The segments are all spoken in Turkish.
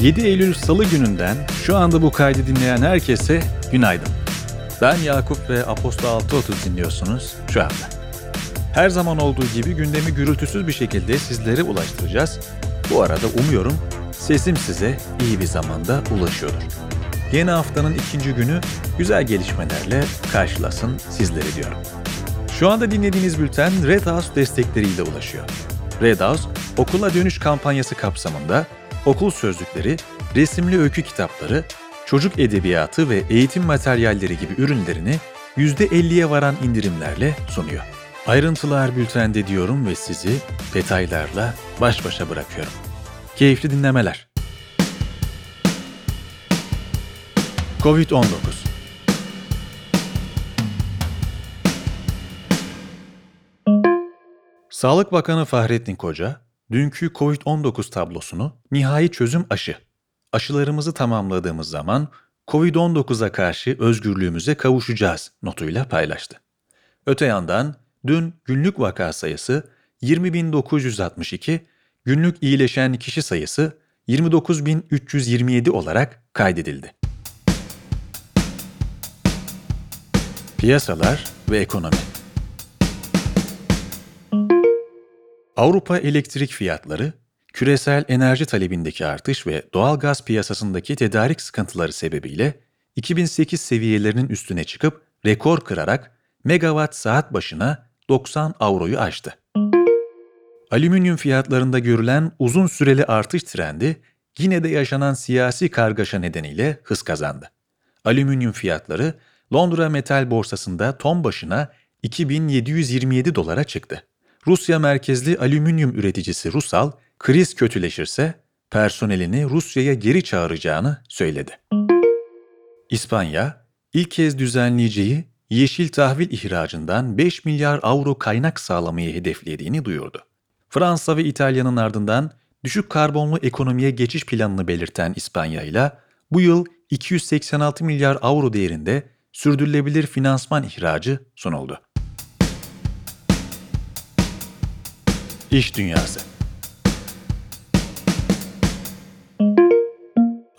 ...7 Eylül Salı gününden şu anda bu kaydı dinleyen herkese günaydın. Ben Yakup ve Apostol 6.30 dinliyorsunuz şu anda. Her zaman olduğu gibi gündemi gürültüsüz bir şekilde sizlere ulaştıracağız. Bu arada umuyorum sesim size iyi bir zamanda ulaşıyordur. Yeni haftanın ikinci günü güzel gelişmelerle karşılasın sizleri diyorum. Şu anda dinlediğiniz bülten Red House destekleriyle ulaşıyor. Red House, okula dönüş kampanyası kapsamında okul sözlükleri, resimli öykü kitapları, çocuk edebiyatı ve eğitim materyalleri gibi ürünlerini %50'ye varan indirimlerle sunuyor. Ayrıntılar bültende diyorum ve sizi detaylarla baş başa bırakıyorum. Keyifli dinlemeler. Covid-19 Sağlık Bakanı Fahrettin Koca, dünkü Covid-19 tablosunu nihai çözüm aşı, aşılarımızı tamamladığımız zaman Covid-19'a karşı özgürlüğümüze kavuşacağız notuyla paylaştı. Öte yandan dün günlük vaka sayısı 20.962, günlük iyileşen kişi sayısı 29.327 olarak kaydedildi. Piyasalar ve ekonomi Avrupa elektrik fiyatları, küresel enerji talebindeki artış ve doğal gaz piyasasındaki tedarik sıkıntıları sebebiyle 2008 seviyelerinin üstüne çıkıp rekor kırarak megawatt saat başına 90 avroyu aştı. Alüminyum fiyatlarında görülen uzun süreli artış trendi yine de yaşanan siyasi kargaşa nedeniyle hız kazandı. Alüminyum fiyatları Londra Metal Borsası'nda ton başına 2727 dolara çıktı. Rusya merkezli alüminyum üreticisi Rusal, kriz kötüleşirse personelini Rusya'ya geri çağıracağını söyledi. İspanya, ilk kez düzenleyeceği yeşil tahvil ihracından 5 milyar avro kaynak sağlamayı hedeflediğini duyurdu. Fransa ve İtalya'nın ardından düşük karbonlu ekonomiye geçiş planını belirten İspanya ile bu yıl 286 milyar avro değerinde sürdürülebilir finansman ihracı sunuldu. İş Dünyası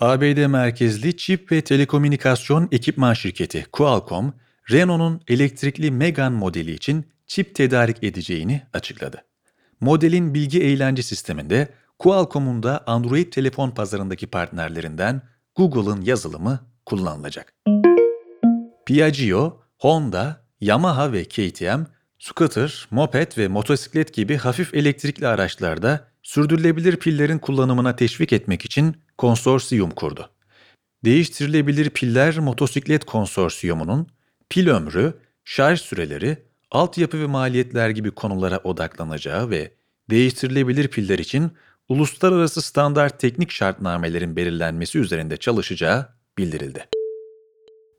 ABD merkezli çip ve telekomünikasyon ekipman şirketi Qualcomm, Renault'un elektrikli Megane modeli için çip tedarik edeceğini açıkladı. Modelin bilgi eğlence sisteminde Qualcomm'un da Android telefon pazarındaki partnerlerinden Google'ın yazılımı kullanılacak. Piaggio, Honda, Yamaha ve KTM, scooter, moped ve motosiklet gibi hafif elektrikli araçlarda sürdürülebilir pillerin kullanımına teşvik etmek için konsorsiyum kurdu. Değiştirilebilir Piller Motosiklet Konsorsiyumu'nun pil ömrü, şarj süreleri, altyapı ve maliyetler gibi konulara odaklanacağı ve değiştirilebilir piller için uluslararası standart teknik şartnamelerin belirlenmesi üzerinde çalışacağı bildirildi.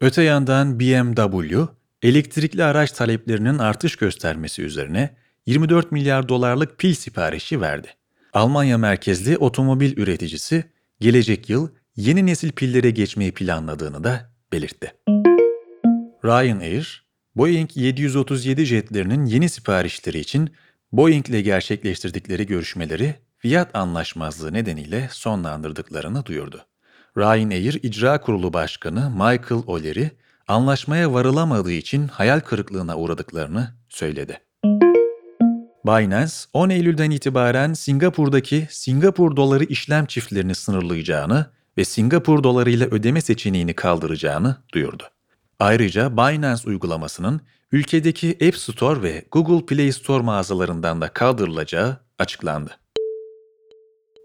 Öte yandan BMW, elektrikli araç taleplerinin artış göstermesi üzerine 24 milyar dolarlık pil siparişi verdi. Almanya merkezli otomobil üreticisi gelecek yıl yeni nesil pillere geçmeyi planladığını da belirtti. Ryanair, Boeing 737 jetlerinin yeni siparişleri için Boeing ile gerçekleştirdikleri görüşmeleri fiyat anlaşmazlığı nedeniyle sonlandırdıklarını duyurdu. Ryanair İcra Kurulu Başkanı Michael O'Leary, anlaşmaya varılamadığı için hayal kırıklığına uğradıklarını söyledi. Binance, 10 Eylül'den itibaren Singapur'daki Singapur doları işlem çiftlerini sınırlayacağını ve Singapur doları ile ödeme seçeneğini kaldıracağını duyurdu. Ayrıca Binance uygulamasının ülkedeki App Store ve Google Play Store mağazalarından da kaldırılacağı açıklandı.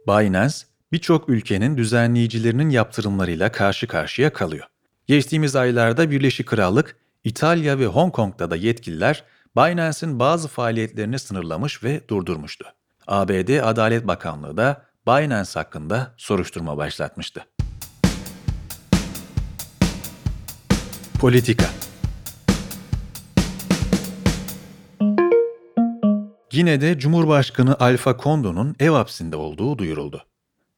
Binance, birçok ülkenin düzenleyicilerinin yaptırımlarıyla karşı karşıya kalıyor. Geçtiğimiz aylarda Birleşik Krallık, İtalya ve Hong Kong'da da yetkililer Binance'in bazı faaliyetlerini sınırlamış ve durdurmuştu. ABD Adalet Bakanlığı da Binance hakkında soruşturma başlatmıştı. Politika Gine'de Cumhurbaşkanı Alfa Kondo'nun ev hapsinde olduğu duyuruldu.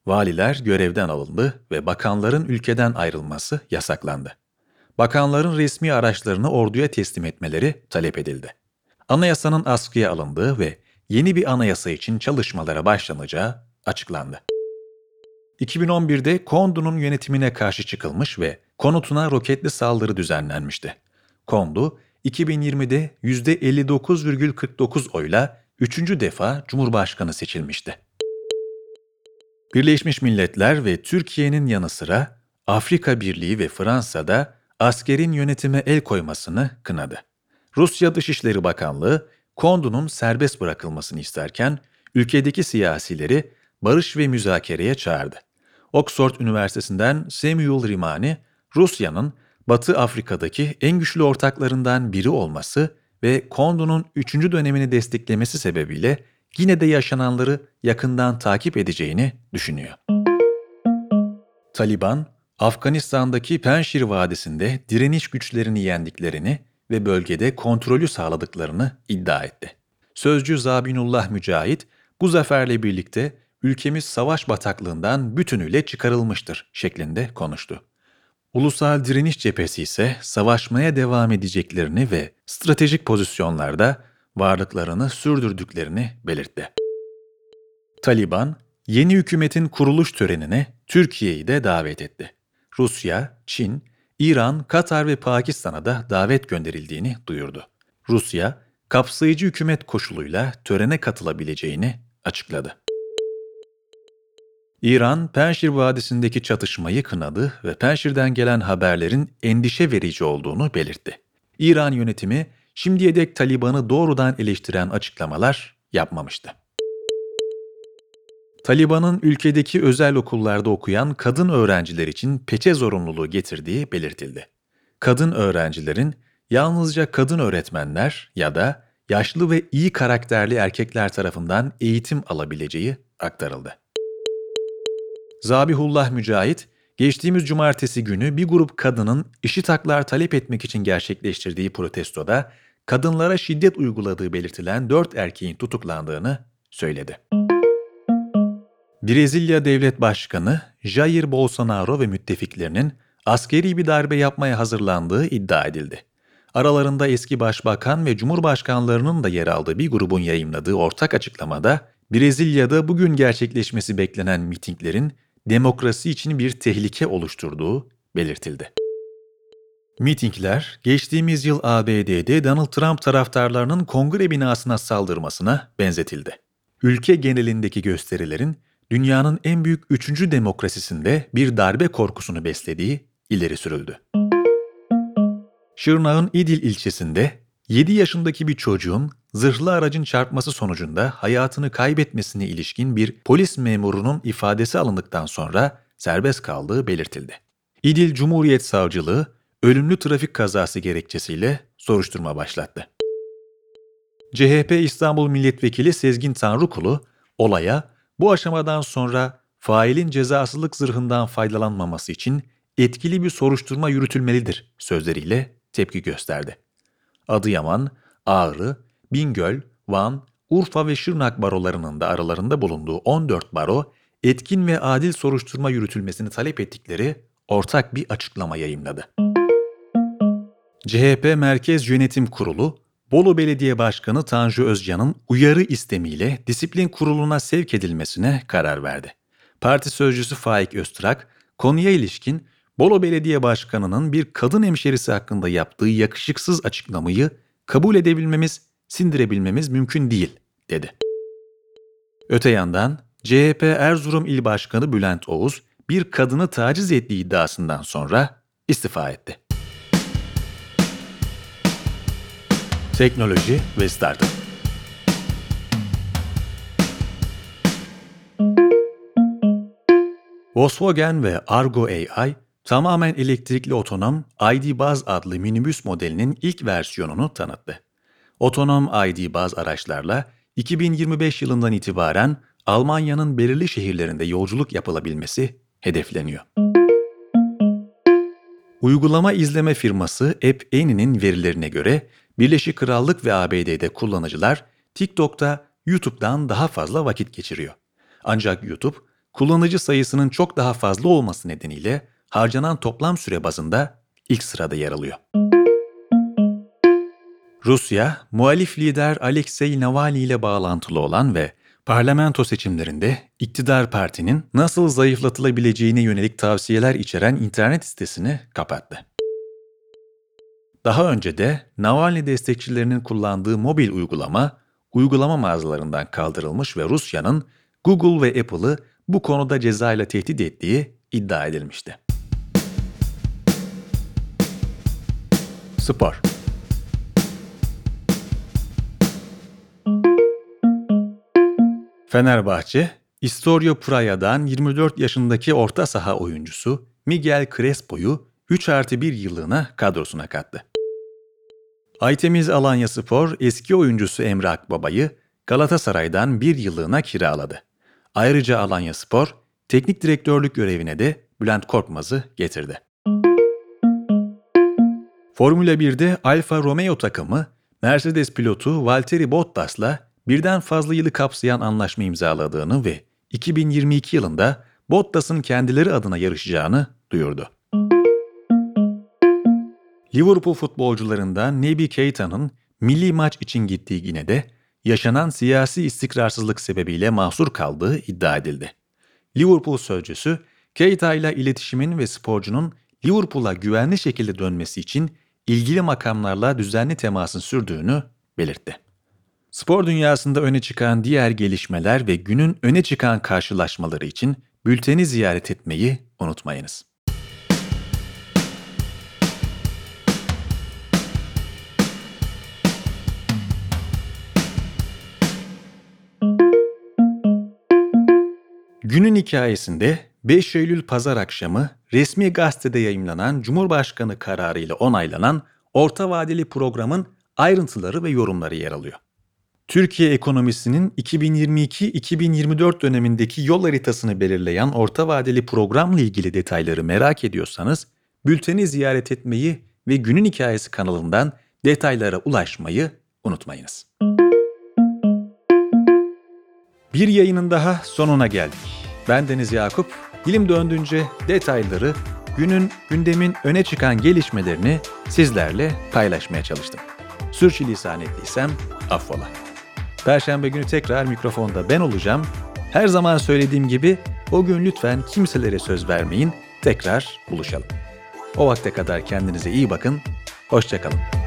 Valiler görevden alındı ve bakanların ülkeden ayrılması yasaklandı. Bakanların resmi araçlarını orduya teslim etmeleri talep edildi. anayasanın askıya alındığı ve yeni bir anayasa için çalışmalara başlanacağı açıklandı. 2011'de Kondu'nun yönetimine karşı çıkılmış ve konutuna roketli saldırı düzenlenmişti. Kondu, 2020'de %59,49 oyla üçüncü defa Cumhurbaşkanı seçilmişti. Birleşmiş Milletler ve Türkiye'nin yanı sıra Afrika Birliği ve Fransa'da askerin yönetime el koymasını kınadı. Rusya Dışişleri Bakanlığı, Kondu'nun serbest bırakılmasını isterken ülkedeki siyasileri barış ve müzakereye çağırdı. Oxford Üniversitesi'nden Samuel Rimani, Rusya'nın Batı Afrika'daki en güçlü ortaklarından biri olması ve Kondu'nun 3. dönemini desteklemesi sebebiyle yine de yaşananları yakından takip edeceğini düşünüyor. Taliban, Afganistan'daki Penşir Vadisi'nde direniş güçlerini yendiklerini ve bölgede kontrolü sağladıklarını iddia etti. Sözcü Zabinullah Mücahit, bu zaferle birlikte ülkemiz savaş bataklığından bütünüyle çıkarılmıştır şeklinde konuştu. Ulusal Direniş Cephesi ise savaşmaya devam edeceklerini ve stratejik pozisyonlarda varlıklarını sürdürdüklerini belirtti. Taliban, yeni hükümetin kuruluş törenine Türkiye'yi de davet etti. Rusya, Çin, İran, Katar ve Pakistan'a da davet gönderildiğini duyurdu. Rusya, kapsayıcı hükümet koşuluyla törene katılabileceğini açıkladı. İran, Penşir Vadisi'ndeki çatışmayı kınadı ve Penşir'den gelen haberlerin endişe verici olduğunu belirtti. İran yönetimi şimdiye dek Taliban'ı doğrudan eleştiren açıklamalar yapmamıştı. Taliban'ın ülkedeki özel okullarda okuyan kadın öğrenciler için peçe zorunluluğu getirdiği belirtildi. Kadın öğrencilerin yalnızca kadın öğretmenler ya da yaşlı ve iyi karakterli erkekler tarafından eğitim alabileceği aktarıldı. Zabihullah Mücahit, geçtiğimiz cumartesi günü bir grup kadının işit haklar talep etmek için gerçekleştirdiği protestoda kadınlara şiddet uyguladığı belirtilen dört erkeğin tutuklandığını söyledi. Brezilya Devlet Başkanı Jair Bolsonaro ve müttefiklerinin askeri bir darbe yapmaya hazırlandığı iddia edildi. Aralarında eski başbakan ve cumhurbaşkanlarının da yer aldığı bir grubun yayımladığı ortak açıklamada Brezilya'da bugün gerçekleşmesi beklenen mitinglerin demokrasi için bir tehlike oluşturduğu belirtildi. Mitingler, geçtiğimiz yıl ABD'de Donald Trump taraftarlarının kongre binasına saldırmasına benzetildi. Ülke genelindeki gösterilerin dünyanın en büyük üçüncü demokrasisinde bir darbe korkusunu beslediği ileri sürüldü. Şırnak'ın İdil ilçesinde 7 yaşındaki bir çocuğun zırhlı aracın çarpması sonucunda hayatını kaybetmesine ilişkin bir polis memurunun ifadesi alındıktan sonra serbest kaldığı belirtildi. İdil Cumhuriyet Savcılığı ölümlü trafik kazası gerekçesiyle soruşturma başlattı. CHP İstanbul Milletvekili Sezgin Tanrıkulu olaya bu aşamadan sonra failin cezasızlık zırhından faydalanmaması için etkili bir soruşturma yürütülmelidir sözleriyle tepki gösterdi. Adıyaman, Ağrı, Bingöl, Van, Urfa ve Şırnak barolarının da aralarında bulunduğu 14 baro, etkin ve adil soruşturma yürütülmesini talep ettikleri ortak bir açıklama yayımladı. CHP Merkez Yönetim Kurulu, Bolu Belediye Başkanı Tanju Özcan'ın uyarı istemiyle disiplin kuruluna sevk edilmesine karar verdi. Parti sözcüsü Faik Öztrak, konuya ilişkin Bolu Belediye Başkanı'nın bir kadın hemşerisi hakkında yaptığı yakışıksız açıklamayı kabul edebilmemiz, sindirebilmemiz mümkün değil, dedi. Öte yandan CHP Erzurum İl Başkanı Bülent Oğuz bir kadını taciz ettiği iddiasından sonra istifa etti. Teknoloji ve Startup Volkswagen ve Argo AI tamamen elektrikli otonom ID Buzz adlı minibüs modelinin ilk versiyonunu tanıttı. Otonom ID Buzz araçlarla 2025 yılından itibaren Almanya'nın belirli şehirlerinde yolculuk yapılabilmesi hedefleniyor. Uygulama izleme firması App Annie'nin verilerine göre Birleşik Krallık ve ABD'de kullanıcılar TikTok'ta YouTube'dan daha fazla vakit geçiriyor. Ancak YouTube, kullanıcı sayısının çok daha fazla olması nedeniyle harcanan toplam süre bazında ilk sırada yer alıyor. Rusya, muhalif lider Alexei Navalny ile bağlantılı olan ve parlamento seçimlerinde iktidar partinin nasıl zayıflatılabileceğine yönelik tavsiyeler içeren internet sitesini kapattı. Daha önce de Navalny destekçilerinin kullandığı mobil uygulama, uygulama mağazalarından kaldırılmış ve Rusya'nın Google ve Apple'ı bu konuda cezayla tehdit ettiği iddia edilmişti. Spor Fenerbahçe, Istorio Praya'dan 24 yaşındaki orta saha oyuncusu Miguel Crespo'yu 3 artı 1 yıllığına kadrosuna kattı. Aytemiz Alanya Spor eski oyuncusu Emre Akbaba'yı Galatasaray'dan bir yıllığına kiraladı. Ayrıca Alanya Spor teknik direktörlük görevine de Bülent Korkmaz'ı getirdi. Formula 1'de Alfa Romeo takımı Mercedes pilotu Valtteri Bottas'la birden fazla yılı kapsayan anlaşma imzaladığını ve 2022 yılında Bottas'ın kendileri adına yarışacağını duyurdu. Liverpool futbolcularından Nebi Keita'nın milli maç için gittiği Gine'de yaşanan siyasi istikrarsızlık sebebiyle mahsur kaldığı iddia edildi. Liverpool sözcüsü, Keita ile iletişimin ve sporcunun Liverpool'a güvenli şekilde dönmesi için ilgili makamlarla düzenli temasın sürdüğünü belirtti. Spor dünyasında öne çıkan diğer gelişmeler ve günün öne çıkan karşılaşmaları için bülteni ziyaret etmeyi unutmayınız. Günün hikayesinde 5 Eylül pazar akşamı resmi gazetede yayımlanan Cumhurbaşkanı kararı ile onaylanan orta vadeli programın ayrıntıları ve yorumları yer alıyor. Türkiye ekonomisinin 2022-2024 dönemindeki yol haritasını belirleyen orta vadeli programla ilgili detayları merak ediyorsanız bülteni ziyaret etmeyi ve Günün Hikayesi kanalından detaylara ulaşmayı unutmayınız. Bir yayının daha sonuna geldik. Ben Deniz Yakup. Dilim döndüğünce detayları, günün, gündemin öne çıkan gelişmelerini sizlerle paylaşmaya çalıştım. Sürçülisan ettiysem affola. Perşembe günü tekrar mikrofonda ben olacağım. Her zaman söylediğim gibi o gün lütfen kimselere söz vermeyin. Tekrar buluşalım. O vakte kadar kendinize iyi bakın. Hoşçakalın.